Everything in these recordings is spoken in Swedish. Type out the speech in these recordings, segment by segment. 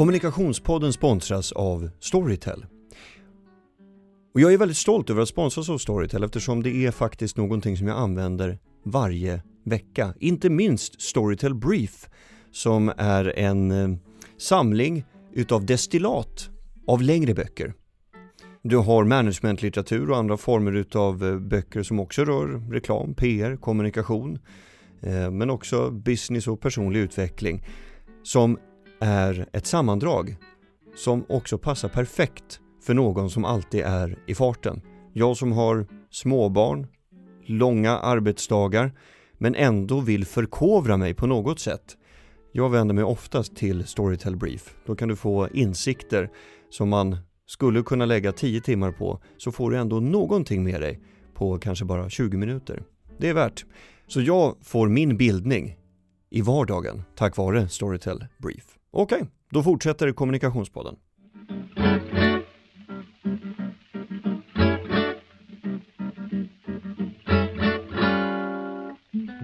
Kommunikationspodden sponsras av Storytel. Och jag är väldigt stolt över att sponsras av Storytel eftersom det är faktiskt någonting som jag använder varje vecka. Inte minst Storytel Brief som är en eh, samling utav destillat av längre böcker. Du har managementlitteratur och andra former utav eh, böcker som också rör reklam, PR, kommunikation eh, men också business och personlig utveckling som är ett sammandrag som också passar perfekt för någon som alltid är i farten. Jag som har småbarn, långa arbetsdagar men ändå vill förkovra mig på något sätt. Jag vänder mig oftast till Storytel Brief. Då kan du få insikter som man skulle kunna lägga 10 timmar på så får du ändå någonting med dig på kanske bara 20 minuter. Det är värt. Så jag får min bildning i vardagen tack vare Storytel Brief. Okej, okay, då fortsätter kommunikationspodden.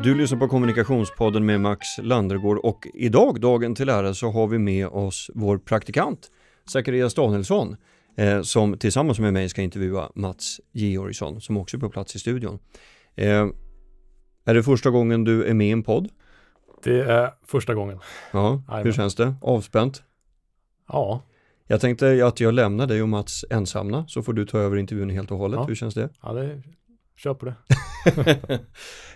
Du lyssnar på kommunikationspodden med Max Landergård och idag, dagen till ära, så har vi med oss vår praktikant Zacharias Danielsson eh, som tillsammans med mig ska intervjua Mats Georgsson som också är på plats i studion. Eh, är det första gången du är med i en podd? Det är första gången. Ja, hur känns det? Avspänt? Ja. Jag tänkte att jag lämnar dig och Mats ensamma så får du ta över intervjun helt och hållet. Ja. Hur känns det? Ja, det kör på det.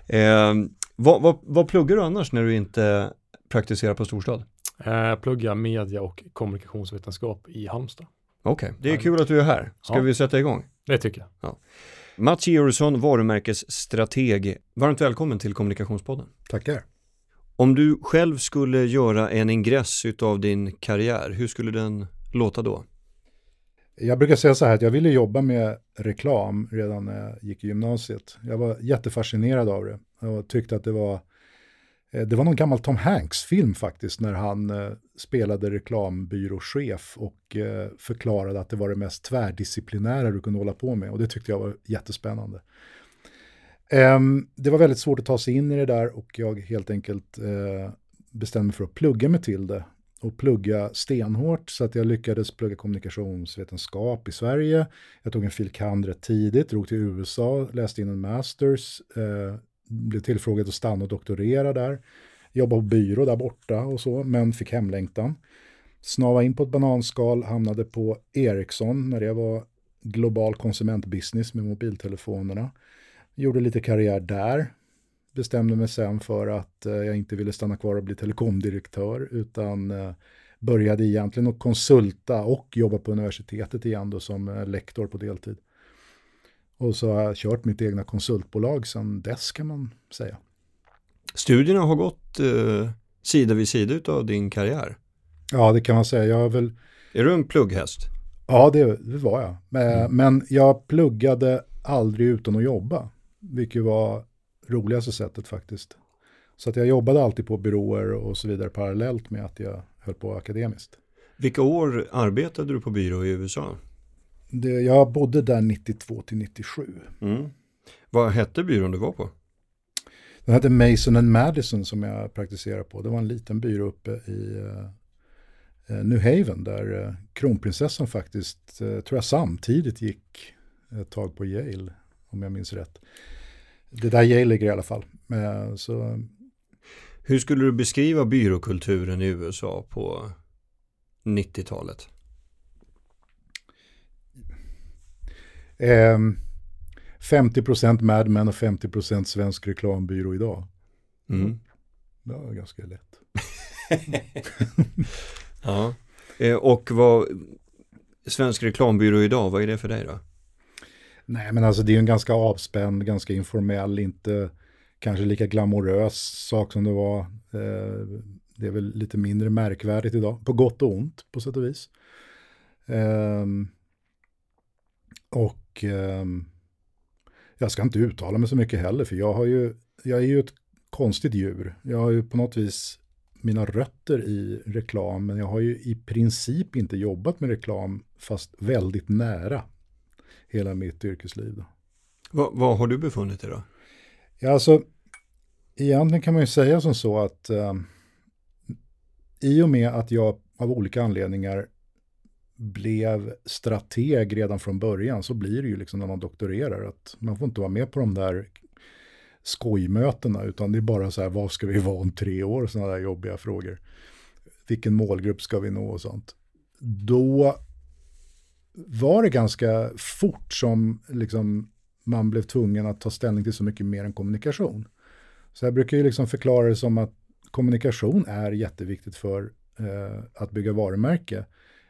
eh, vad, vad, vad pluggar du annars när du inte praktiserar på storstad? Eh, pluggar media och kommunikationsvetenskap i Halmstad. Okej, okay. det är kul att du är här. Ska ja. vi sätta igång? Det tycker jag. Ja. Mats Georgsson, varumärkesstrateg. Varmt välkommen till Kommunikationspodden. Tackar. Om du själv skulle göra en ingress utav din karriär, hur skulle den låta då? Jag brukar säga så här att jag ville jobba med reklam redan när jag gick i gymnasiet. Jag var jättefascinerad av det och tyckte att det var eh, det var någon gammal Tom Hanks-film faktiskt när han eh, spelade reklambyråchef och eh, förklarade att det var det mest tvärdisciplinära du kunde hålla på med och det tyckte jag var jättespännande. Ehm, det var väldigt svårt att ta sig in i det där och jag helt enkelt eh, bestämde mig för att plugga mig till det och plugga stenhårt så att jag lyckades plugga kommunikationsvetenskap i Sverige. Jag tog en fil. kand. rätt tidigt, drog till USA, läste in en masters, eh, blev tillfrågad att stanna och doktorera där. Jobbade på byrå där borta och så, men fick hemlängtan. Snava in på ett bananskal, hamnade på Ericsson när det var global konsumentbusiness med mobiltelefonerna Gjorde lite karriär där. Bestämde mig sen för att eh, jag inte ville stanna kvar och bli telekomdirektör utan eh, började egentligen att konsulta och jobba på universitetet igen då som eh, lektor på deltid. Och så har jag kört mitt egna konsultbolag sedan dess kan man säga. Studierna har gått eh, sida vid sida av din karriär. Ja, det kan man säga. Jag har väl... Är du en plugghäst? Ja, det, det var jag. Men, mm. men jag pluggade aldrig utan att jobba. Vilket var roligaste sättet faktiskt. Så att jag jobbade alltid på byråer och så vidare parallellt med att jag höll på akademiskt. Vilka år arbetade du på byrå i USA? Det, jag bodde där 92 till 97. Mm. Vad hette byrån du var på? Den hette Mason and Madison som jag praktiserade på. Det var en liten byrå uppe i uh, New Haven där uh, kronprinsessan faktiskt, uh, tror jag samtidigt gick ett tag på Yale, om jag minns rätt. Det där ligger i alla fall. Så... Hur skulle du beskriva byråkulturen i USA på 90-talet? Eh, 50% Mad Men och 50% svensk reklambyrå idag. Mm. Det var ganska lätt. ja, eh, och vad, svensk reklambyrå idag, vad är det för dig då? Nej, men alltså det är ju en ganska avspänd, ganska informell, inte kanske lika glamorös sak som det var. Eh, det är väl lite mindre märkvärdigt idag, på gott och ont på sätt och vis. Eh, och eh, jag ska inte uttala mig så mycket heller, för jag har ju, jag är ju ett konstigt djur. Jag har ju på något vis mina rötter i reklam, men jag har ju i princip inte jobbat med reklam, fast väldigt nära hela mitt yrkesliv. Vad, vad har du befunnit dig då? Ja, alltså, egentligen kan man ju säga som så att eh, i och med att jag av olika anledningar blev strateg redan från början så blir det ju liksom när man doktorerar att man får inte vara med på de där skojmötena utan det är bara så här vad ska vi vara om tre år sådana där jobbiga frågor. Vilken målgrupp ska vi nå och sånt. Då var det ganska fort som liksom man blev tvungen att ta ställning till så mycket mer än kommunikation. Så jag brukar ju liksom förklara det som att kommunikation är jätteviktigt för eh, att bygga varumärke.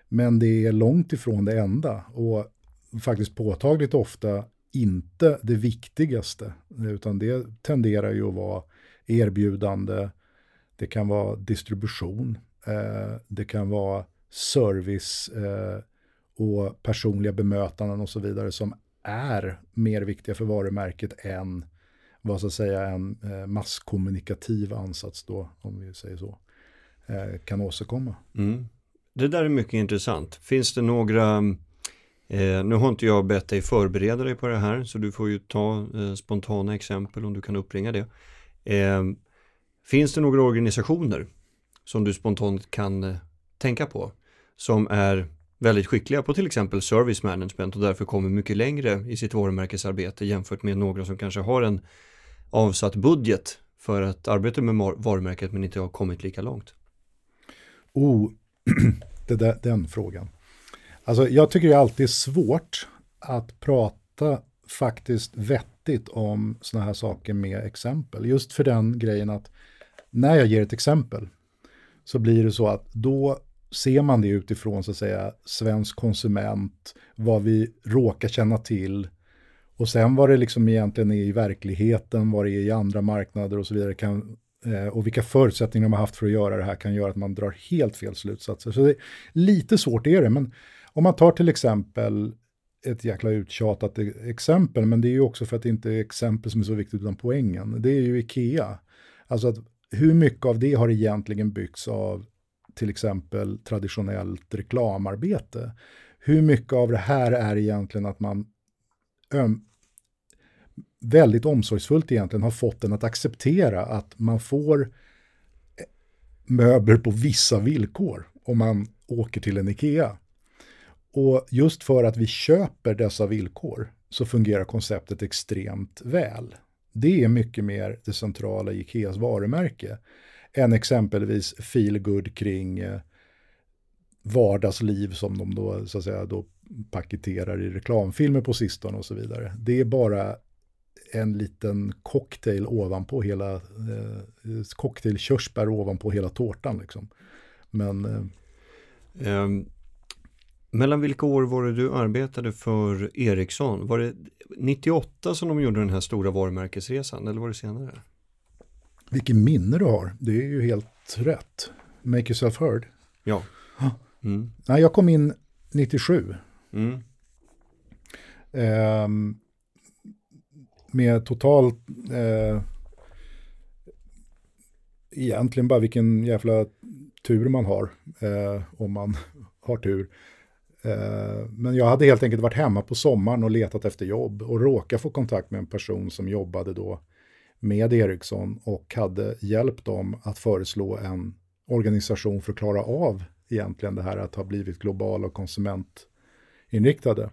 Men det är långt ifrån det enda och faktiskt påtagligt ofta inte det viktigaste, utan det tenderar ju att vara erbjudande, det kan vara distribution, eh, det kan vara service eh, och personliga bemötanden och så vidare som är mer viktiga för varumärket än vad så att säga en eh, masskommunikativ ansats då, om vi säger så, eh, kan åstadkomma. Mm. Det där är mycket intressant. Finns det några, eh, nu har inte jag bett dig förbereda dig på det här, så du får ju ta eh, spontana exempel om du kan uppringa det. Eh, finns det några organisationer som du spontant kan eh, tänka på som är väldigt skickliga på till exempel service management och därför kommer mycket längre i sitt varumärkesarbete jämfört med några som kanske har en avsatt budget för att arbeta med varumärket men inte har kommit lika långt? Oh, det där, den frågan. Alltså jag tycker det alltid är svårt att prata faktiskt vettigt om sådana här saker med exempel. Just för den grejen att när jag ger ett exempel så blir det så att då ser man det utifrån så att säga svensk konsument, vad vi råkar känna till och sen vad det liksom egentligen är i verkligheten, vad det är i andra marknader och så vidare kan, eh, och vilka förutsättningar de har haft för att göra det här kan göra att man drar helt fel slutsatser. Så det, lite svårt är det, men om man tar till exempel ett jäkla uttjatat e-, exempel, men det är ju också för att det inte är exempel som är så viktigt utan poängen. Det är ju Ikea. Alltså att hur mycket av det har egentligen byggts av till exempel traditionellt reklamarbete? Hur mycket av det här är egentligen att man öm, väldigt omsorgsfullt egentligen har fått den att acceptera att man får eh, möbler på vissa villkor om man åker till en IKEA. Och just för att vi köper dessa villkor så fungerar konceptet extremt väl. Det är mycket mer det centrala i Ikeas varumärke än exempelvis feelgood kring eh, vardagsliv som de då, så att säga, då paketerar i reklamfilmer på sistone och så vidare. Det är bara en liten cocktail ovanpå hela, eh, eh cocktailkörsbär ovanpå hela tårtan liksom. Men... Eh, um, mellan vilka år var det du arbetade för Ericsson? Var det 98 som de gjorde den här stora varumärkesresan eller var det senare? Vilken minne du har, det är ju helt rätt. Make yourself heard. Ja. Mm. Nej, jag kom in 97. Mm. Um, med totalt eh, egentligen bara vilken jävla tur man har eh, om man har tur. Eh, men jag hade helt enkelt varit hemma på sommaren och letat efter jobb och råkat få kontakt med en person som jobbade då med Ericsson och hade hjälpt dem att föreslå en organisation för att klara av egentligen det här att ha blivit globala och konsumentinriktade.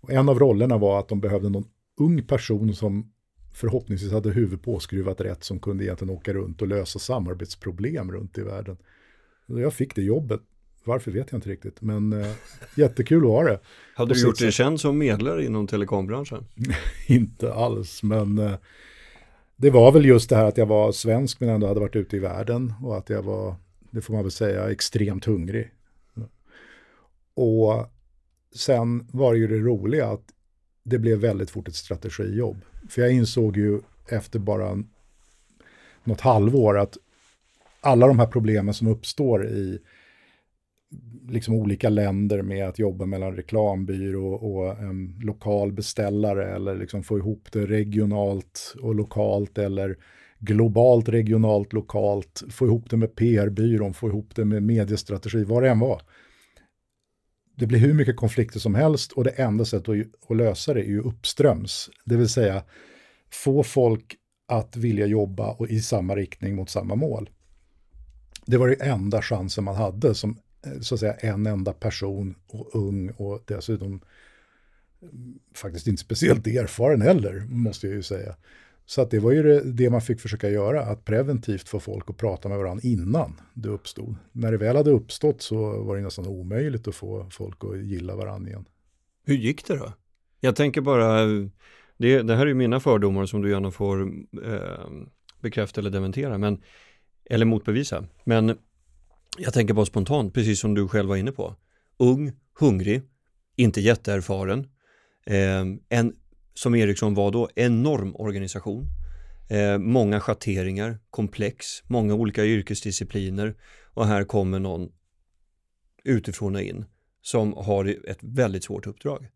Och en av rollerna var att de behövde någon ung person som förhoppningsvis hade huvudet påskruvat rätt som kunde egentligen åka runt och lösa samarbetsproblem runt i världen. Jag fick det jobbet. Varför vet jag inte riktigt, men äh, jättekul att ha det. Hade du gjort dig känd som medlare inom telekombranschen? inte alls, men äh, det var väl just det här att jag var svensk men ändå hade varit ute i världen och att jag var, det får man väl säga, extremt hungrig. Och sen var det ju det roliga att det blev väldigt fort ett strategijobb. För jag insåg ju efter bara något halvår att alla de här problemen som uppstår i liksom olika länder med att jobba mellan reklambyrå och en lokal beställare eller liksom få ihop det regionalt och lokalt eller globalt, regionalt, lokalt, få ihop det med PR-byrån, få ihop det med mediestrategi, vad det än var det blir hur mycket konflikter som helst och det enda sättet att, att lösa det är ju uppströms. Det vill säga få folk att vilja jobba och i samma riktning mot samma mål. Det var ju enda chansen man hade som Eh, så att säga en enda person och ung och dessutom mm, faktiskt inte speciellt erfaren heller, måste jag ju säga. Så att det var ju det, det, man fick försöka göra, att preventivt få folk att prata med varandra innan det uppstod. När det väl hade uppstått så var det nästan omöjligt att få folk att gilla varandra igen. Hur gick det då? Jag tänker bara, det, det här är ju mina fördomar som du gärna får eh, bekräfta eller dementera, men, eller motbevisa. Men jag tänker bara spontant, precis som du själv var inne på. Ung, hungrig, inte jätteerfaren. Eh, en, som Ericsson var då, enorm organisation. Eh, många schatteringar, komplex, många olika yrkesdiscipliner och här kommer någon utifrån och in som har ett väldigt svårt uppdrag.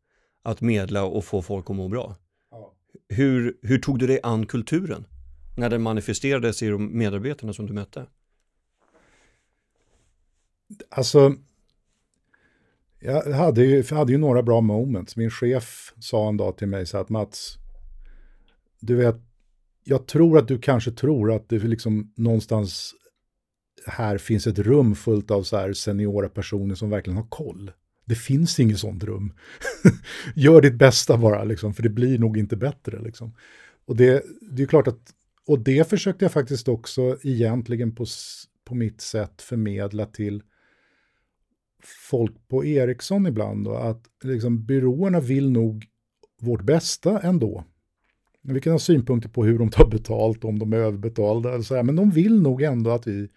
Att medla och få folk att må bra. Ja. Hur, hur tog du dig an kulturen när den manifesterades i de medarbetarna som du mötte? Alltså, jag hade ju, jag hade ju några bra moments. Min chef sa en dag till mig så att Mats, du vet, jag tror att du kanske tror att det liksom någonstans här finns ett rum fullt av så här seniora personer som verkligen har koll. Det finns inget sånt rum. Gör ditt bästa bara, liksom, för det blir nog inte bättre. Liksom. Och det, det är klart att, och det försökte jag faktiskt också egentligen på, på mitt sätt förmedla till folk på Ericsson ibland då, att liksom, byråerna vill nog vårt bästa ändå. Vi kan ha synpunkter på hur de tar betalt, om de är överbetalda, eller så här, men de vill nog ändå att vi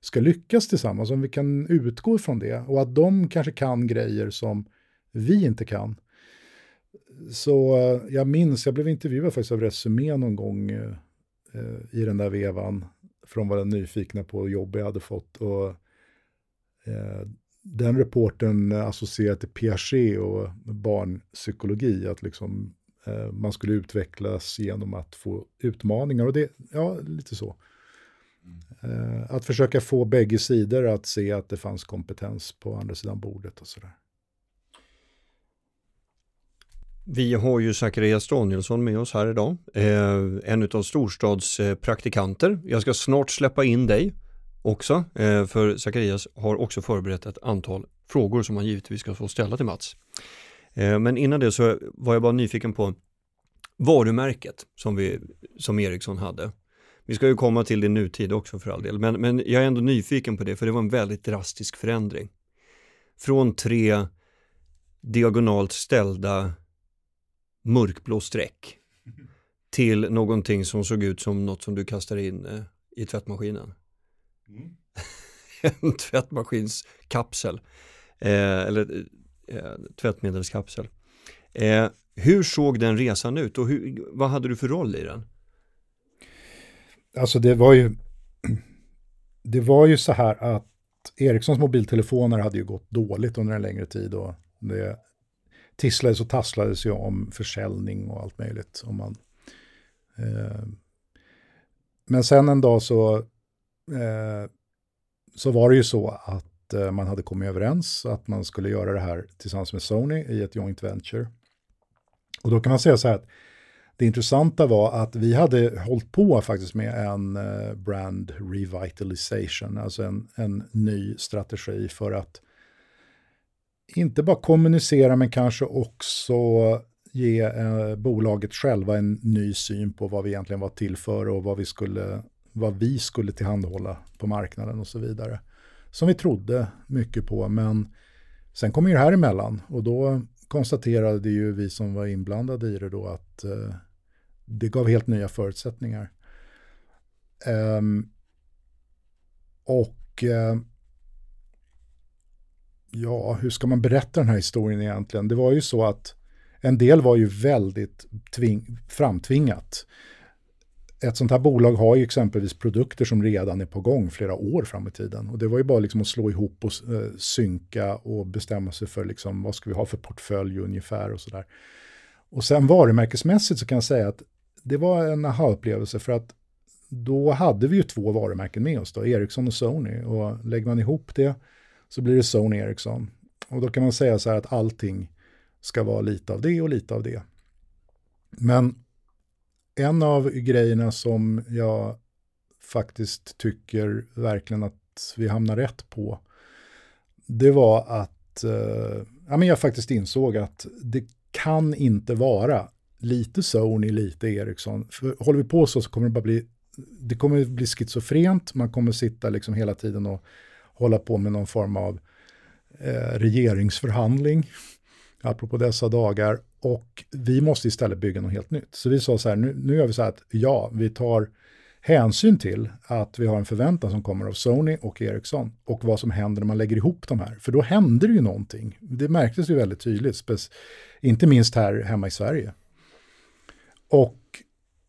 ska lyckas tillsammans, om vi kan utgå ifrån det. Och att de kanske kan grejer som vi inte kan. Så eh, jag minns, jag blev intervjuad faktiskt av Resumé någon gång eh, eh, i den där vevan, för de var nyfikna på jobb jag hade fått. Och, eh, den reporten associerar till Piaget och barnpsykologi, att liksom, eh, man skulle utvecklas genom att få utmaningar. Och det, ja, lite så. Eh, att försöka få bägge sidor att se att det fanns kompetens på andra sidan bordet och sådär. Vi har ju Zacharias Danielsson med oss här idag, eh, en av storstadspraktikanter. Jag ska snart släppa in dig också, eh, för Zacharias har också förberett ett antal frågor som han givetvis ska få ställa till Mats. Eh, men innan det så var jag bara nyfiken på varumärket som, vi, som Ericsson hade. Vi ska ju komma till det nutid också för all del, men, men jag är ändå nyfiken på det för det var en väldigt drastisk förändring. Från tre diagonalt ställda mörkblå streck till någonting som såg ut som något som du kastar in eh, i tvättmaskinen. Mm. en tvättmaskinskapsel, eh, eller eh, tvättmedelskapsel. Eh, hur såg den resan ut och hur, vad hade du för roll i den? Alltså det var ju, det var ju så här att Ericssons mobiltelefoner hade ju gått dåligt under en längre tid och det tisslades och tasslades ju om försäljning och allt möjligt. Om man, eh, men sen en dag så, eh, så var det ju så att eh, man hade kommit överens att man skulle göra det här tillsammans med Sony i ett joint venture. Och då kan man säga så här att det intressanta var att vi hade hållit på faktiskt med en eh, brand revitalization, alltså en, en ny strategi för att inte bara kommunicera men kanske också ge eh, bolaget själva en ny syn på vad vi egentligen var till för och vad vi skulle, vad vi skulle tillhandahålla på marknaden och så vidare. Som vi trodde mycket på, men sen kom ju det här emellan och då konstaterade ju vi som var inblandade i det då att eh, det gav helt nya förutsättningar. Um, och eh, ja, hur ska man berätta den här historien egentligen? Det var ju så att en del var ju väldigt tving, framtvingat. Ett sånt här bolag har ju exempelvis produkter som redan är på gång flera år fram i tiden. Och det var ju bara liksom att slå ihop och eh, synka och bestämma sig för liksom, vad ska vi ha för portfölj ungefär och sådär. Och sen varumärkesmässigt så kan jag säga att det var en aha-upplevelse för att då hade vi ju två varumärken med oss, då, Ericsson och Sony. Och lägger man ihop det så blir det Sony Ericsson. Och då kan man säga så här att allting ska vara lite av det och lite av det. Men en av grejerna som jag faktiskt tycker verkligen att vi hamnar rätt på, det var att eh, ja, men jag faktiskt insåg att det kan inte vara lite Sony, lite Ericsson. För håller vi på så så kommer det bara bli, det kommer bli schizofrent, man kommer sitta liksom hela tiden och hålla på med någon form av eh, regeringsförhandling, apropå dessa dagar. Och vi måste istället bygga något helt nytt. Så vi sa så här, nu, nu gör vi så här att ja, vi tar hänsyn till att vi har en förväntan som kommer av Sony och Ericsson och vad som händer när man lägger ihop de här. För då händer det ju någonting. Det märktes ju väldigt tydligt, inte minst här hemma i Sverige. Och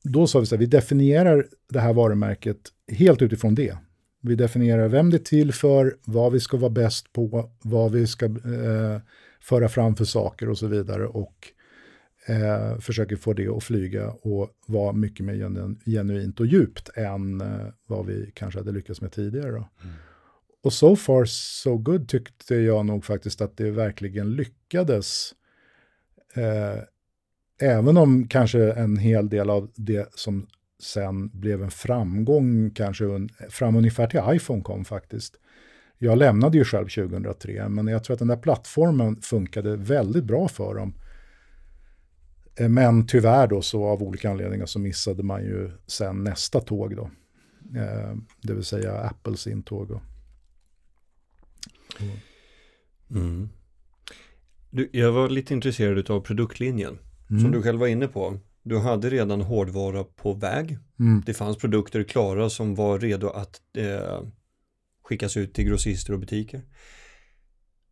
då sa vi så här, vi definierar det här varumärket helt utifrån det. Vi definierar vem det är till för, vad vi ska vara bäst på, vad vi ska eh, föra fram för saker och så vidare. Och eh, försöker få det att flyga och vara mycket mer genu genuint och djupt än eh, vad vi kanske hade lyckats med tidigare. Mm. Och so far so good tyckte jag nog faktiskt att det verkligen lyckades. Eh, även om kanske en hel del av det som sen blev en framgång, kanske un fram ungefär till iPhone kom faktiskt. Jag lämnade ju själv 2003, men jag tror att den där plattformen funkade väldigt bra för dem. Eh, men tyvärr då så av olika anledningar så missade man ju sen nästa tåg då. Eh, det vill säga Apples intåg. Då. Mm. Du, jag var lite intresserad av produktlinjen. Mm. Som du själv var inne på. Du hade redan hårdvara på väg. Mm. Det fanns produkter klara som var redo att eh, skickas ut till grossister och butiker.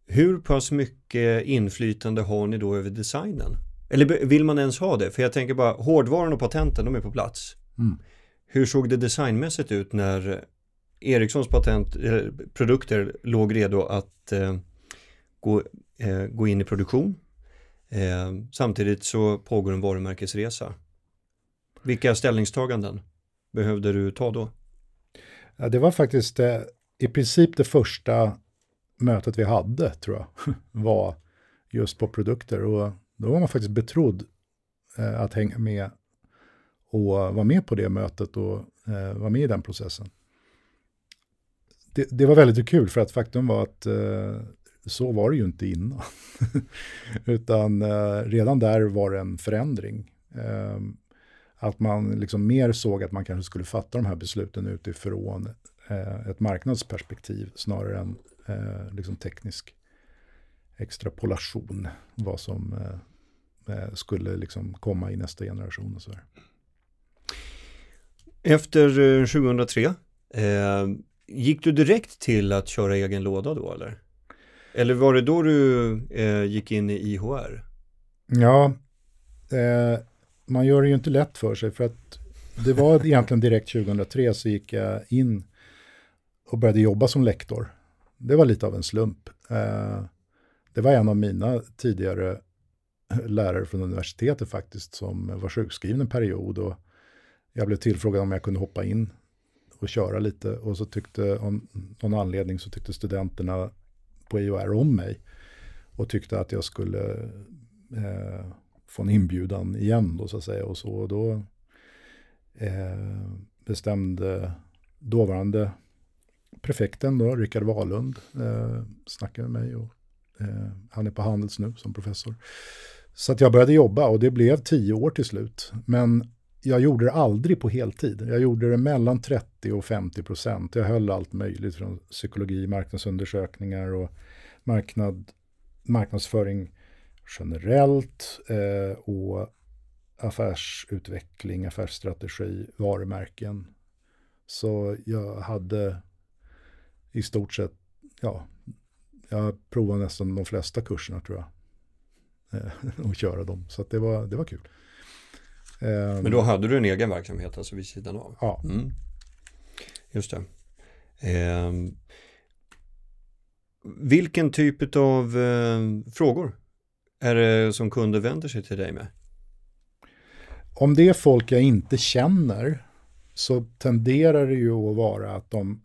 Hur pass mycket inflytande har ni då över designen? Eller vill man ens ha det? För jag tänker bara, hårdvaran och patenten, de är på plats. Mm. Hur såg det designmässigt ut när Ericssons patent, eh, produkter låg redo att eh, gå, eh, gå in i produktion? Eh, samtidigt så pågår en varumärkesresa. Vilka ställningstaganden behövde du ta då? Ja, det var faktiskt eh, i princip det första mötet vi hade, tror jag, var just på produkter. Och då var man faktiskt betrodd eh, att hänga med och vara med på det mötet och eh, vara med i den processen. Det, det, var väldigt kul för att faktum var att eh, så var det ju inte innan. Utan eh, redan där var det en förändring. Eh, att man liksom mer såg att man kanske skulle fatta de här besluten utifrån ett marknadsperspektiv snarare än eh, liksom teknisk extrapolation. Vad som Eh, skulle liksom komma i nästa generation och så här. Efter 2003, eh, eh, gick du direkt till att köra egen låda då eller? Eller var det då du eh, gick in i IHR? Ja, eh, man gör det ju inte lätt för sig för att det var egentligen direkt 2003 så gick jag in och började jobba som lektor. Det var lite av en slump. Eh, det var en av mina tidigare lärare från universitetet faktiskt som var sjukskriven en period och jag blev tillfrågad om jag kunde hoppa in och köra lite och så tyckte, om någon anledning så tyckte studenterna på IOR om mig och tyckte att jag skulle eh, få en inbjudan igen då så att säga och så och då eh, bestämde dåvarande prefekten då, Rickard Wahlund, eh, snackade med mig och eh, han är på Handels nu som professor. Så att jag började jobba och det blev tio år till slut. Men jag gjorde det aldrig på heltid. Jag gjorde det mellan 30 och 50 procent. Jag höll allt möjligt från psykologi, marknadsundersökningar och marknad, marknadsföring generellt eh, och affärsutveckling, affärsstrategi, varumärken. Så jag hade i stort sett, ja, jag provade nästan de flesta kurserna tror jag. Eh, och köra dem. Så det, var, det var kul. Ehm, Men då hade du en egen verksamhet alltså vid sidan av? Ja. Mm. Just det. Eh, vilken typ av eh, frågor är det som kunder vänder sig till dig med? Om det är folk jag inte känner så tenderar det ju att vara att de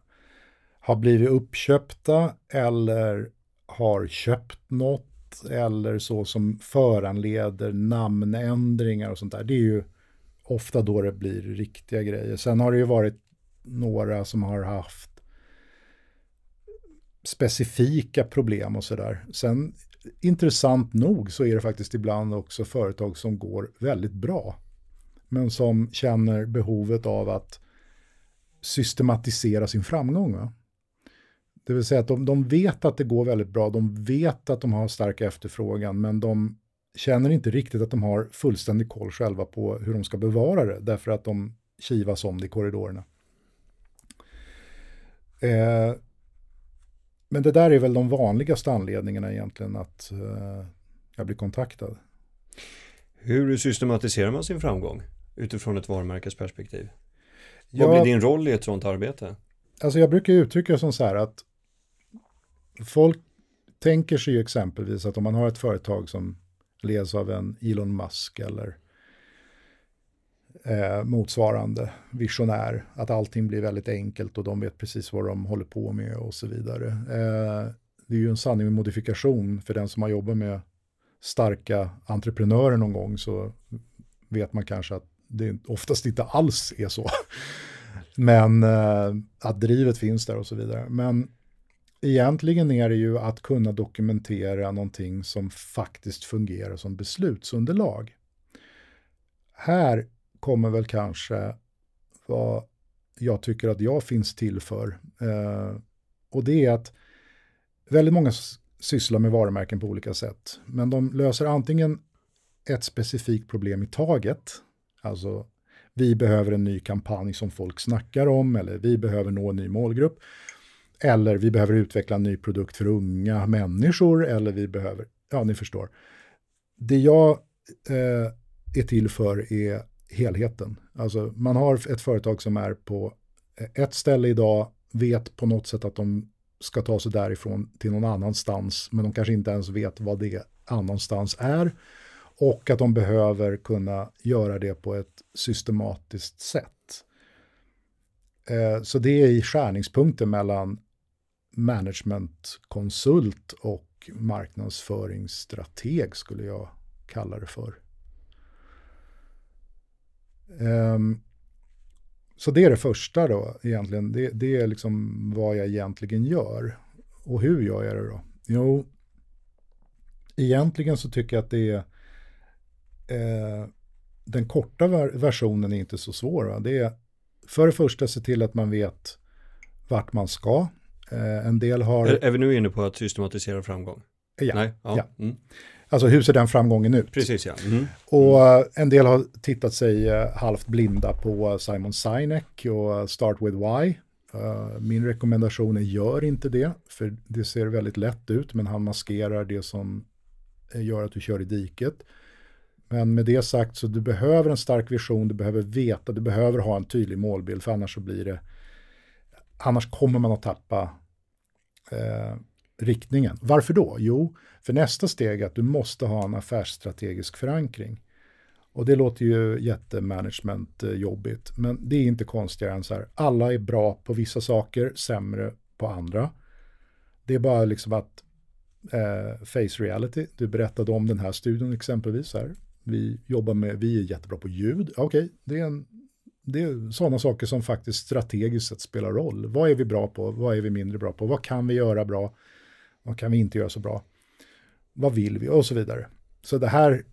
har blivit uppköpta eller har köpt något eller så som föranleder namnändringar och sånt där. Det är ju ofta då det blir riktiga grejer. Sen har det ju varit några som har haft specifika problem och sådär. Sen intressant nog så är det faktiskt ibland också företag som går väldigt bra. Men som känner behovet av att systematisera sin framgång. Va? Det vill säga att de, de vet att det går väldigt bra, de vet att de har stark efterfrågan, men de känner inte riktigt att de har fullständig koll själva på hur de ska bevara det, därför att de kivas om det i korridorerna. Eh, men det där är väl de vanligaste anledningarna egentligen att eh, jag blir kontaktad. Hur systematiserar man sin framgång utifrån ett varumärkesperspektiv? Ja, Vad blir din roll i ett sådant arbete? Alltså jag brukar uttrycka det som så här att folk tänker sig ju exempelvis att om man har ett företag som leds av en Elon Musk eller eh, motsvarande visionär, att allting blir väldigt enkelt och de vet precis vad de håller på med och så vidare. Eh, det är ju en sanning med modifikation för den som har jobbat med starka entreprenörer någon gång så vet man kanske att det oftast inte alls är så. Men eh, att drivet finns där och så vidare. Men egentligen är det ju att kunna dokumentera någonting som faktiskt fungerar som beslutsunderlag. Här kommer väl kanske vad jag tycker att jag finns till för. Eh, och det är att väldigt många sysslar med varumärken på olika sätt. Men de löser antingen ett specifikt problem i taget. Alltså, vi behöver en ny kampanj som folk snackar om eller vi behöver nå en ny målgrupp. Eller vi behöver utveckla en ny produkt för unga människor eller vi behöver, ja ni förstår. Det jag eh, är till för är helheten. Alltså man har ett företag som är på eh, ett ställe idag, vet på något sätt att de ska ta sig därifrån till någon annanstans, men de kanske inte ens vet vad det annanstans är. Och att de behöver kunna göra det på ett systematiskt sätt. Eh, så det är i skärningspunkten mellan managementkonsult och marknadsföringsstrateg skulle jag kalla det för. Ehm, så det är det första då egentligen. Det, det, är liksom vad jag egentligen gör. Och hur gör jag det då? Jo, egentligen så tycker jag att det är eh, den korta versionen är inte så svår. Va? Det är för det första se till att man vet vart man ska. Eh, en del har... Är, är, vi nu inne på att systematisera framgång? Ja. Nej? ja. ja. Mm. Alltså hur ser den framgången ut? Precis ja. Mm. Och uh, en del har tittat sig uh, halvt blinda på Simon Sinek och Start with Why. Min rekommendation är gör inte det, för det ser väldigt lätt ut, men han maskerar det som gör att du kör i diket. Men med det sagt så du behöver en stark vision, du behöver veta, du behöver ha en tydlig målbild, för annars så blir det, annars kommer man att tappa eh, riktningen. Varför då? Jo, för nästa steg är att du måste ha en affärsstrategisk förankring. Och det låter ju jättemanagement-jobbigt, eh, men det är inte konstigare än så här. Alla är bra på vissa saker, sämre på andra. Det är bara liksom att eh, face reality. Du berättade om den här studien exempelvis här. Vi jobbar med, vi är jättebra på ljud. Okej, okay, det är en det är sådana saker som faktiskt strategiskt sett spelar roll. Vad är vi bra på? Vad är vi mindre bra på? Vad kan vi göra bra? Vad kan vi inte göra så bra? Vad vill vi? Och så vidare. Så det här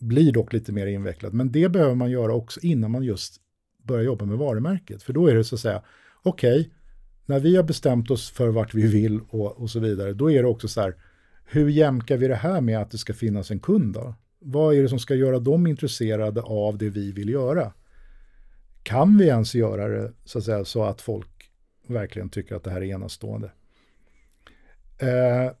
blir dock lite mer invecklat, men det behöver man göra också innan man just börjar jobba med varumärket. För då är det så att säga, okej, okay, när vi har bestämt oss för vart vi vill och, och så vidare, då är det också så här, hur jämkar vi det här med att det ska finnas en kund då? Vad är det som ska göra dem intresserade av det vi vill göra? Kan vi ens göra det så att, säga, så att folk verkligen tycker att det här är enastående? Eh,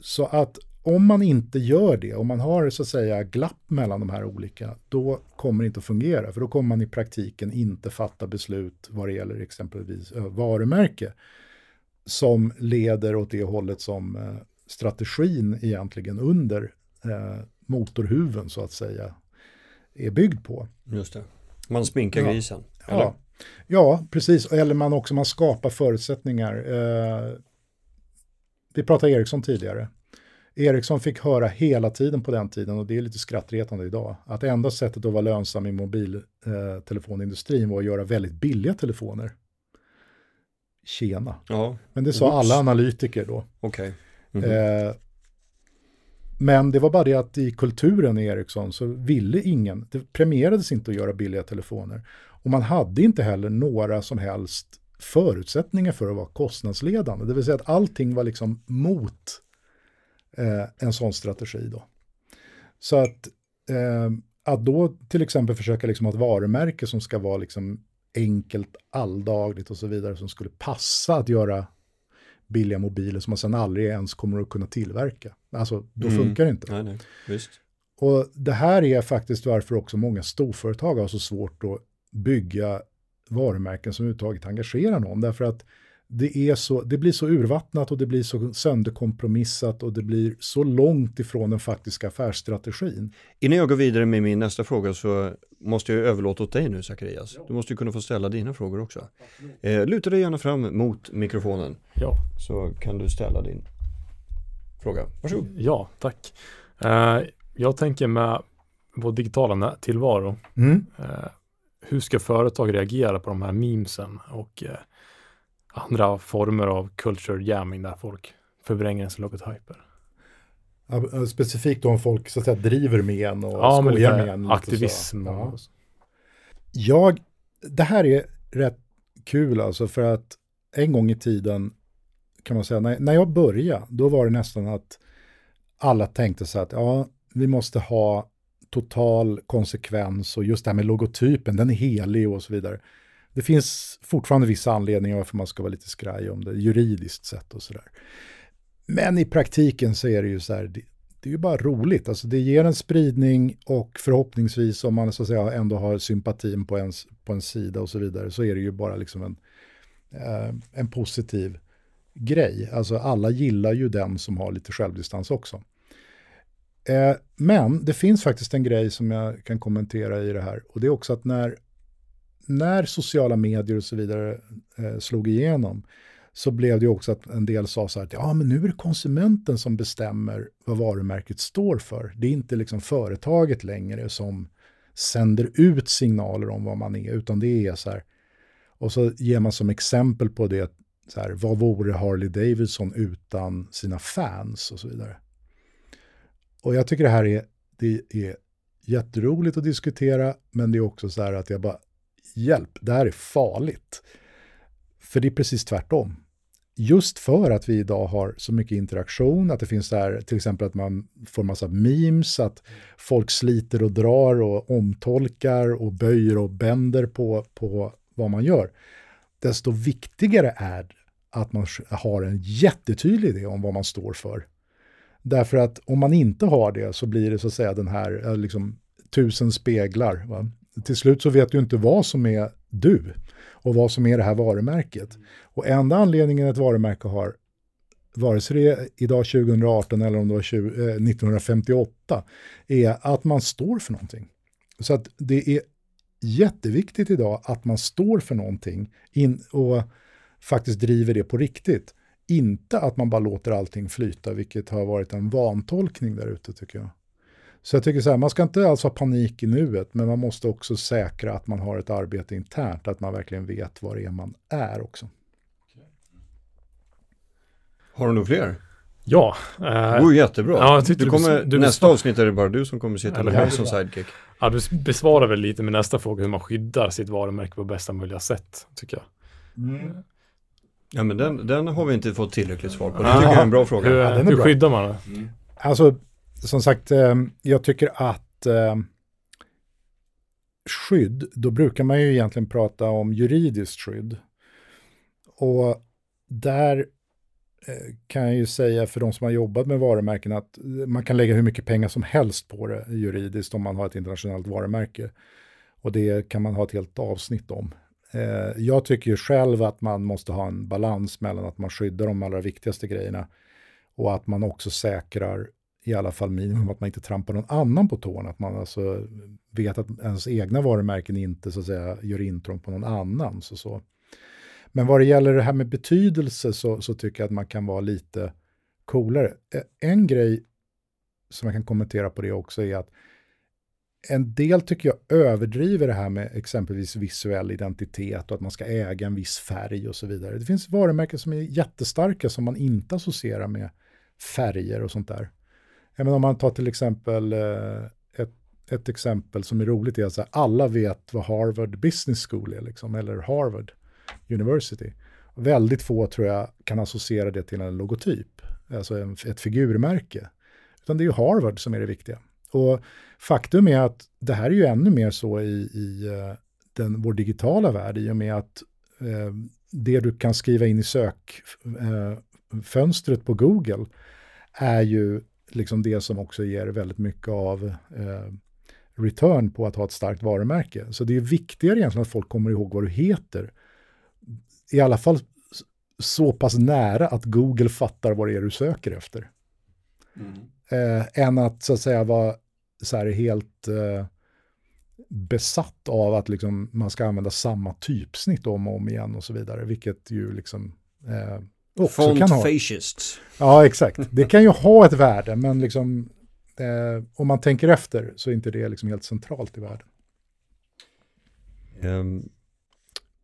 så att om man inte gör det, om man har så att säga glapp mellan de här olika, då kommer det inte att fungera. För då kommer man i praktiken inte fatta beslut vad det gäller exempelvis eh, varumärke som leder åt det hållet som eh, strategin egentligen under eh, motorhuven så att säga är byggd på. Just det. Man sminkar ja. grisen. Eller? Ja. ja, precis. Eller man också man skapar förutsättningar. Eh, vi pratade Ericsson tidigare. Ericsson fick höra hela tiden på den tiden, och det är lite skrattretande idag, att enda sättet att vara lönsam i mobiltelefonindustrin eh, var att göra väldigt billiga telefoner. tjena. Ja, Men det sa Oops. alla analytiker då. okej. Mhm. Eh, men det var bara det att i kulturen i Ericsson så ville ingen, det premierades inte att göra billiga telefoner. Och man hade inte heller några som helst förutsättningar för att vara kostnadsledande. Det vill säga att allting var liksom mot eh, en sån strategi då. Så att, eh, att då till exempel försöka liksom ha ett varumärke som ska vara liksom enkelt, alldagligt och så vidare, som skulle passa att göra billiga mobiler som man sen aldrig ens kommer att kunna tillverka. Alltså, då Mm. funkar det inte. Nej, nej, visst. Och det här är faktiskt varför också många storföretag har så svårt att bygga varumärken som överhuvudtaget engagerar någon. Därför att det, är så, det blir så urvattnat och det blir så sönderkompromissat och det blir så långt ifrån den faktiska affärsstrategin. Innan jag går vidare med min nästa fråga så måste jag överlåta åt dig nu Zacharias. Du måste ju kunna få ställa dina frågor också. Eh, luta dig gärna fram mot mikrofonen Ja, så kan du ställa din fråga. Varsågod. ja tack. Eh, jag tänker med vår digitala tillvaro, Mm. eh, hur ska företag reagera på de här memesen och eh, andra former av culture jamming där folk förvränger sin logotyper? Ja, Specifikt om folk så att säga, driver med en och Ja, skojar med en. aktivism. Ja. Jag, det här är rätt kul alltså för att en gång i tiden kan man säga, när, när jag började, då var det nästan att alla tänkte så att ja, vi måste ha total konsekvens och just det här med logotypen, den är helig och så vidare. Det finns fortfarande vissa anledningar varför man ska vara lite skraj om det, juridiskt sett och sådär. Men i praktiken så är det ju så här, det, det är ju bara roligt. Alltså det ger en spridning och förhoppningsvis om man så att säga ändå har sympatin på ens, på en sida och så vidare så är det ju bara liksom en, eh, en positiv grej. Alltså alla gillar ju den som har lite självdistans också. Eh, men det finns faktiskt en grej som jag kan kommentera i det här och det är också att när, när sociala medier och så vidare eh, slog igenom så blev det också att en del sa så här att ja, men nu är det konsumenten som bestämmer vad varumärket står för. Det är inte liksom företaget längre som sänder ut signaler om vad man är, utan det är så här. Och så ger man som exempel på det, så här, vad vore Harley Davidson utan sina fans och så vidare. Och jag tycker det här är, det är jätteroligt att diskutera, men det är också så här att jag bara, hjälp, det här är farligt. För det är precis tvärtom just för att vi idag har så mycket interaktion, att det finns där till exempel att man får massa memes, att folk sliter och drar och omtolkar och böjer och bänder på, på vad man gör. Desto viktigare är det att man har en jättetydlig idé om vad man står för. Därför att om man inte har det så blir det så att säga den här eh, liksom, tusen speglar. Va? Till slut så vet du inte vad som är du och vad som är det här varumärket. Och enda anledningen ett varumärke har, vare sig det är idag 2018 eller om det var 20, eh, 1958, är att man står för någonting. Så att det är jätteviktigt idag att man står för någonting in, och faktiskt driver det på riktigt. Inte att man bara låter allting flyta, vilket har varit en vantolkning där ute tycker jag. Så jag tycker så här, man ska inte alls ha panik i nuet, men man måste också säkra att man har ett arbete internt, att man verkligen vet vad det är man är också. Har du några fler? Ja, Det eh, går ju jättebra. Ja, du kommer, du nästa avsnitt är det bara du som kommer sitta med mig som sidekick. ja, du besvarar väl lite med nästa fråga hur man skyddar sitt varumärke på bästa möjliga sätt, tycker jag. Ja men den, den har vi inte fått tillräckligt svar på. Det tycker jag är en bra fråga. Hur, Ja, den är hur bra. skyddar man det? Alltså, som sagt, eh, jag tycker att eh, skydd, då brukar man ju egentligen prata om juridiskt skydd. Och där eh, kan jag ju säga för de som har jobbat med varumärken att man kan lägga hur mycket pengar som helst på det juridiskt om man har ett internationellt varumärke. Och det kan man ha ett helt avsnitt om. Jag tycker ju själv att man måste ha en balans mellan att man skyddar de allra viktigaste grejerna och att man också säkrar i alla fall minimum att man inte trampar någon annan på tårna. Att man alltså vet att ens egna varumärken inte så att säga gör intrång på någon annan. Så, så. Men vad det gäller det här med betydelse så, så tycker jag att man kan vara lite coolare. Eh, en grej som jag kan kommentera på det också är att en del tycker jag överdriver det här med exempelvis visuell identitet och att man ska äga en viss färg och så vidare. Det finns varumärken som är jättestarka som man inte associerar med färger och sånt där. Även om man tar till exempel eh, ett, ett exempel som är roligt är att alla vet vad Harvard Business School är, liksom, eller Harvard University. Väldigt få tror jag kan associera det till en logotyp, alltså en, ett figurmärke. Utan det är ju Harvard som är det viktiga. Och faktum är att det här är ju ännu mer så i, i eh, den, vår digitala värld i och med att eh, det du kan skriva in i sökfönstret eh, på Google är ju liksom det som också ger väldigt mycket av eh, return på att ha ett starkt varumärke. Så det är viktigare egentligen att folk kommer ihåg vad du heter. I alla fall så pass nära att Google fattar vad det är du söker efter. Mm. Eh, än att så att säga vara så här helt eh, besatt av att liksom, man ska använda samma typsnitt om och om igen och så vidare, vilket ju liksom eh, också Font kan ha. fascists. Ja, exakt. Det kan ju ha ett värde, men liksom, eh, om man tänker efter så är inte det liksom helt centralt i världen. Um,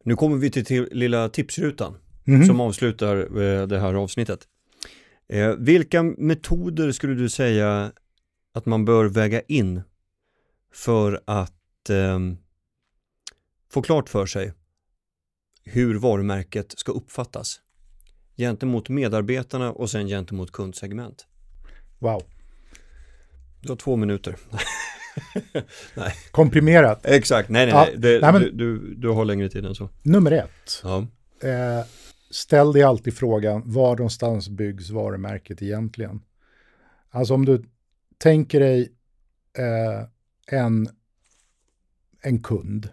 nu kommer vi till, till lilla tipsrutan mm -hmm. som avslutar eh, det här avsnittet. Eh, vilka metoder skulle du säga att man bör väga in för att eh, få klart för sig hur varumärket ska uppfattas gentemot medarbetarna och sen gentemot kundsegment. Wow. Du har två minuter. nej. Komprimerat. Exakt, nej nej, ja, nej. Det, nej men, du, du, du, har längre tid än så. Nummer ett. Ja. Eh, ställ dig alltid frågan, var någonstans byggs varumärket egentligen? Alltså om du tänker dig eh, en, en kund,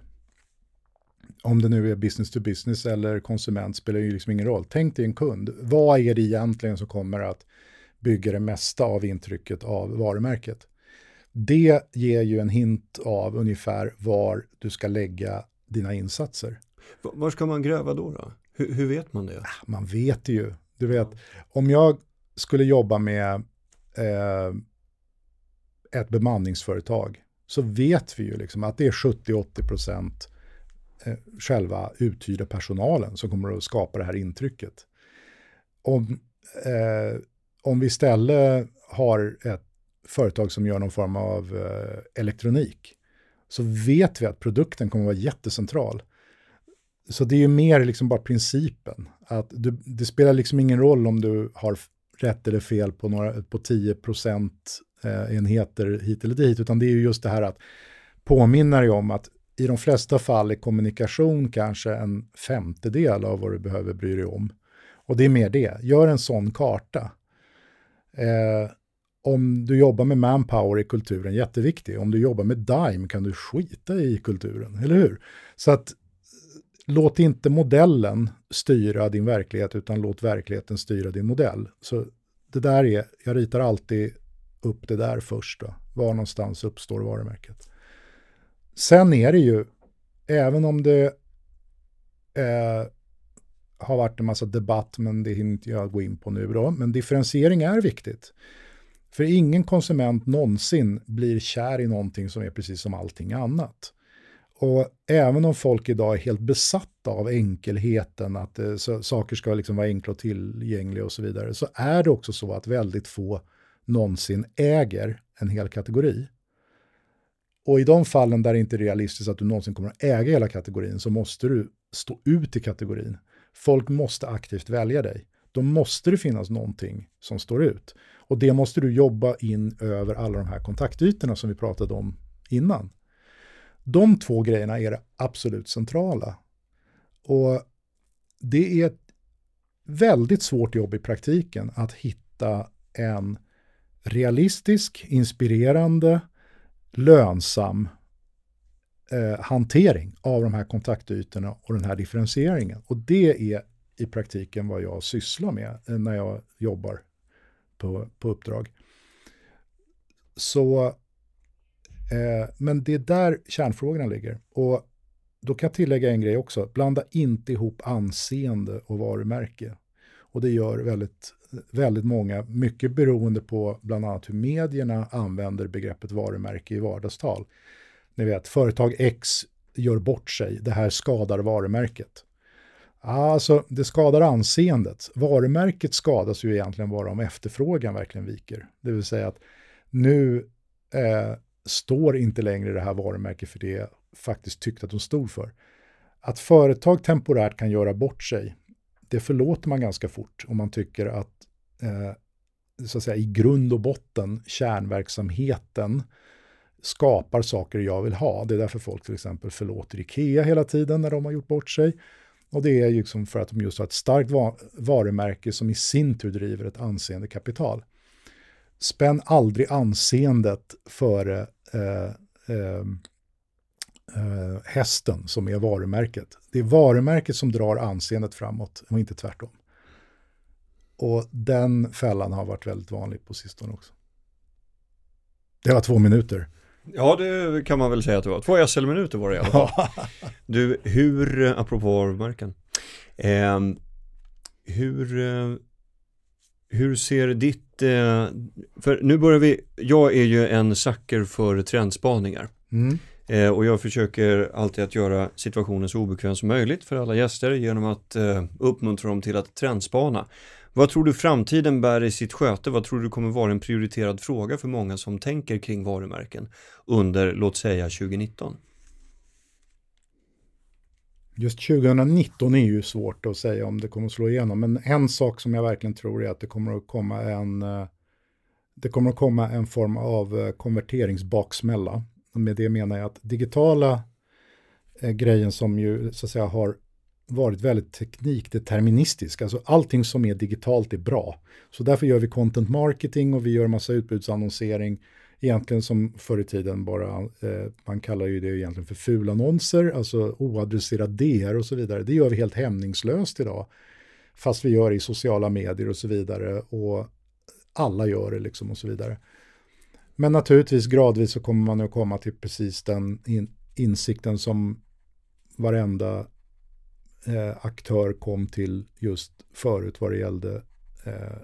om det nu är business to business eller konsument spelar ju liksom ingen roll. Tänk dig en kund. Vad är det egentligen som kommer att bygga det mesta av intrycket av varumärket? Det ger ju en hint av ungefär var du ska lägga dina insatser. Var ska man gräva då? då? Hur, hur vet man det? Ah, man vet ju. Du vet, om jag skulle jobba med eh, ett bemanningsföretag så vet vi ju liksom att det är 70-80 procent eh, Eh, själva uthyrda personalen som kommer att skapa det här intrycket. Om, eh, om vi istället har ett företag som gör någon form av eh, elektronik så vet vi att produkten kommer att vara jättecentral. Så det är ju mer liksom bara principen. Att du, det spelar liksom ingen roll om du har rätt eller fel på, några, på 10 procent eh, enheter hit eller dit, utan det är ju just det här att påminna dig om att i de flesta fall är kommunikation kanske en femtedel av vad du behöver bry dig om. Och det är mer det. Gör en sån karta. Eh, om du jobbar med manpower i kulturen jätteviktig. Om du jobbar med Dime kan du skita i kulturen, eller hur? Så att låt inte modellen styra din verklighet, utan låt verkligheten styra din modell. Så det där är, jag ritar alltid upp det där först. Då. Var någonstans uppstår varumärket? Sen är det ju, även om det eh, har varit en massa debatt, men det hinner inte jag gå in på nu då, men differentiering är viktigt. För ingen konsument någonsin blir kär i någonting som är precis som allting annat. Och även om folk idag är helt besatta av enkelheten, att eh, så, saker ska liksom vara enkla och tillgängliga och så vidare, så är det också så att väldigt få någonsin äger en hel kategori. Och i de fallen där det inte är realistiskt att du någonsin kommer att äga hela kategorin så måste du stå ut i kategorin. Folk måste aktivt välja dig. Då måste det finnas någonting som står ut. Och det måste du jobba in över alla de här kontaktytorna som vi pratade om innan. De två grejerna är det absolut centrala. Och det är ett väldigt svårt jobb i praktiken att hitta en realistisk, inspirerande, lönsam eh, hantering av de här kontaktytorna och den här differentieringen. Och det är i praktiken vad jag sysslar med eh, när jag jobbar på, på uppdrag. Så, eh, men det är där kärnfrågorna ligger. Och då kan jag tillägga en grej också. Blanda inte ihop anseende och varumärke. Och det gör väldigt väldigt många, mycket beroende på bland annat hur medierna använder begreppet varumärke i vardagstal. Ni vet, företag X gör bort sig, det här skadar varumärket. Alltså, det skadar anseendet. Varumärket skadas ju egentligen bara om efterfrågan verkligen viker. Det vill säga att nu eh, står inte längre det här varumärket för det jag faktiskt tyckte att de stod för. Att företag temporärt kan göra bort sig, det förlåter man ganska fort om man tycker att, eh, så att säga, i grund och botten, kärnverksamheten skapar saker jag vill ha. Det är därför folk till exempel förlåter Ikea hela tiden när de har gjort bort sig. Och det är ju liksom för att de just har ett starkt varumärke som i sin tur driver ett anseende kapital. Spänn aldrig anseendet före eh, eh, eh, hästen som är varumärket. Det är varumärket som drar anseendet framåt och inte tvärtom. Och den fällan har varit väldigt vanlig på sistone också. Det var två minuter. Ja, det kan man väl säga att det var. Två SL-minuter var det i alla fall. du, hur, apropå varumärken, eh, hur, eh, hur ser ditt, eh, för nu börjar vi, jag är ju en sucker för trendspaningar. Mm. Eh, och jag försöker alltid att göra situationen så obekväm som möjligt för alla gäster genom att eh, uppmuntra dem till att trendspana. Vad tror du framtiden bär i sitt sköte? Vad tror du kommer vara en prioriterad fråga för många som tänker kring varumärken under, låt säga 2019? Just 2019 är ju svårt att säga om det kommer att slå igenom, men en sak som jag verkligen tror är att det kommer att komma en, eh, det kommer att komma en form av eh, konverteringsbaksmälla. Med det menar jag att digitala eh, grejen som ju så att säga har varit väldigt teknikdeterministisk. Alltså allting som är digitalt är bra. Så därför gör vi content marketing och vi gör massa utbudsannonsering. Egentligen som förr i tiden bara, eh, man kallar ju det egentligen för fulannonser, alltså oadresserad DR och så vidare. Det gör vi helt hämningslöst idag. Fast vi gör det i sociala medier och så vidare. Och alla gör det liksom och så vidare. Men naturligtvis gradvis så kommer man att komma till precis den in, insikten som varenda eh, aktör kom till just förut vad det gällde eh,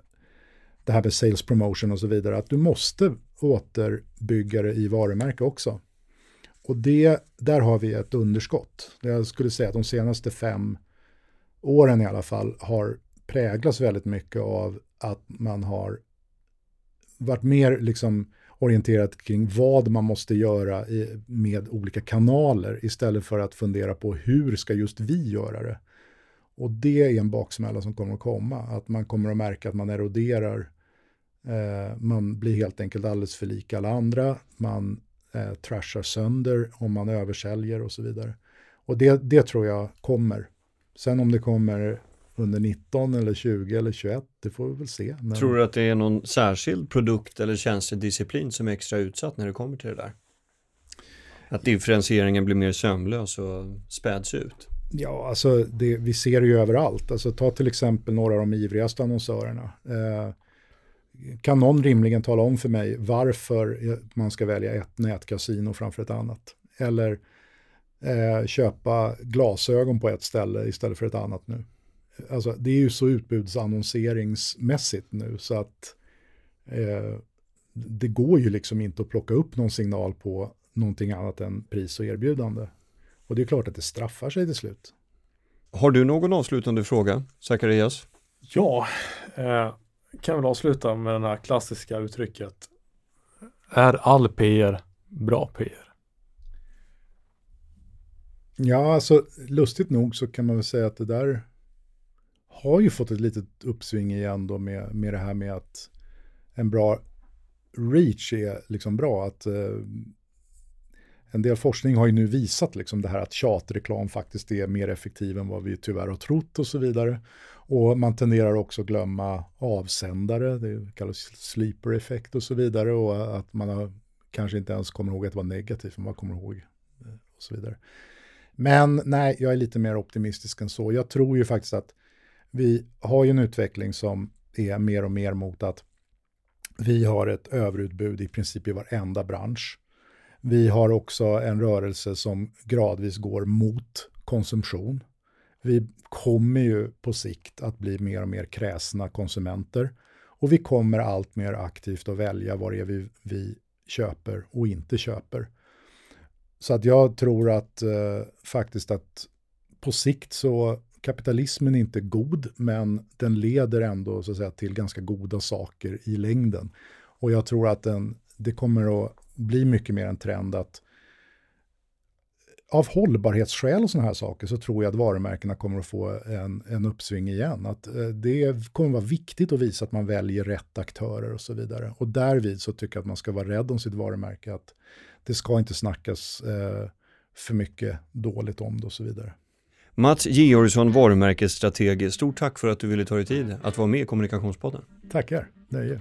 det här med sales promotion och så vidare, att du måste återbygga det i varumärke också. Och det, där har vi ett underskott. Jag skulle säga att de senaste fem åren i alla fall har präglats väldigt mycket av att man har varit mer liksom orienterat kring vad man måste göra i, med olika kanaler istället för att fundera på hur ska just vi göra det. Och det är en baksmälla som kommer att komma, att man kommer att märka att man eroderar, eh, man blir helt enkelt alldeles för lik alla andra, man eh, trashar sönder om man översäljer och så vidare. Och det, det tror jag kommer. Sen om det kommer under 19 eller 20 eller 21, det får vi väl se. Men... Tror du att det är någon särskild produkt eller tjänstedisciplin som är extra utsatt när det kommer till det där? Att differentieringen blir mer sömlös och späds ut? Ja, alltså det, vi ser det ju överallt. Alltså ta till exempel några av de ivrigaste annonsörerna. Eh, kan någon rimligen tala om för mig varför man ska välja ett nätkasino framför ett annat? Eller eh, köpa glasögon på ett ställe istället för ett annat nu? Alltså, det är ju så utbudsannonseringsmässigt nu så att eh, det går ju liksom inte att plocka upp någon signal på någonting annat än pris och erbjudande. Och det är klart att det straffar sig till slut. Har du någon avslutande fråga, Zacharias? Ja, eh, kan väl avsluta med det här klassiska uttrycket. Är all PR bra PR? Ja, alltså lustigt nog så kan man väl säga att det där har ju fått ett litet uppsving igen då med, med det här med att en bra reach är liksom bra. Att eh, en del forskning har ju nu visat liksom det här att tjatreklam faktiskt är mer effektiv än vad vi tyvärr har trott och så vidare. Och man tenderar också att glömma avsändare, det kallas sleeper effekt och så vidare. Och att man har, kanske inte ens kommer ihåg att det var negativt, men man kommer ihåg eh, och så vidare. Men nej, jag är lite mer optimistisk än så. Jag tror ju faktiskt att vi har ju en utveckling som är mer och mer mot att vi har ett överutbud i princip i varenda bransch. Vi har också en rörelse som gradvis går mot konsumtion. Vi kommer ju på sikt att bli mer och mer kräsna konsumenter och vi kommer allt mer aktivt att välja vad det är vi, vi köper och inte köper. Så att jag tror att eh, faktiskt att på sikt så kapitalismen är inte god, men den leder ändå så att säga, till ganska goda saker i längden. Och jag tror att den, det kommer att bli mycket mer en trend att av hållbarhetsskäl och sådana här saker så tror jag att varumärkena kommer att få en, en uppsving igen. Att eh, det kommer att vara viktigt att visa att man väljer rätt aktörer och så vidare. Och därvid så tycker jag att man ska vara rädd om sitt varumärke. Att det ska inte snackas eh, för mycket dåligt om det och så vidare. Mats Georgsson, varumärkesstrateg. Stort tack för att du ville ta dig tid att vara med i Kommunikationspodden. Tackar, nöje.